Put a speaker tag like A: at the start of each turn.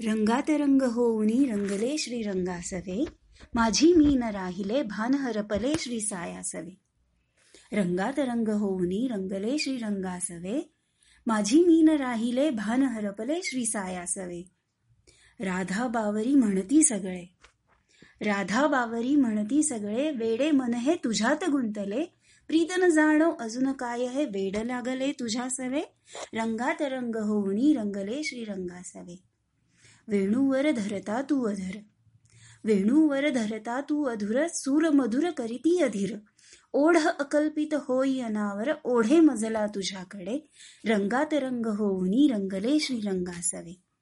A: रंगात रंग होऊनी रंगले श्री रंगासवे. माझी मीन राहिले भान हरपले श्री सायासवे. रंगात रंग होऊनी रंगले श्री रंगासवे. माझी मीन राहिले भान हरपले श्री सायासवे. राधा बावरी म्हणती सगळे. राधा बावरी म्हणती सगळे वेडे मन हे तुझ्यात गुंतले. प्रीतन जाणो अजून काय हे वेड लागले तुझ्या सवे रंगात रंग होऊनी रंगले श्री रंगासवे. वेणूवर धरता तू अधर. वेणूवर धरता तू अधुर सूर मधुर करीती अधीर. ओढ अकल्पित होई अनावर ओढे मजला तुझ्याकडे. रंगात रंग होऊनी रंगले श्रीरंगासवे.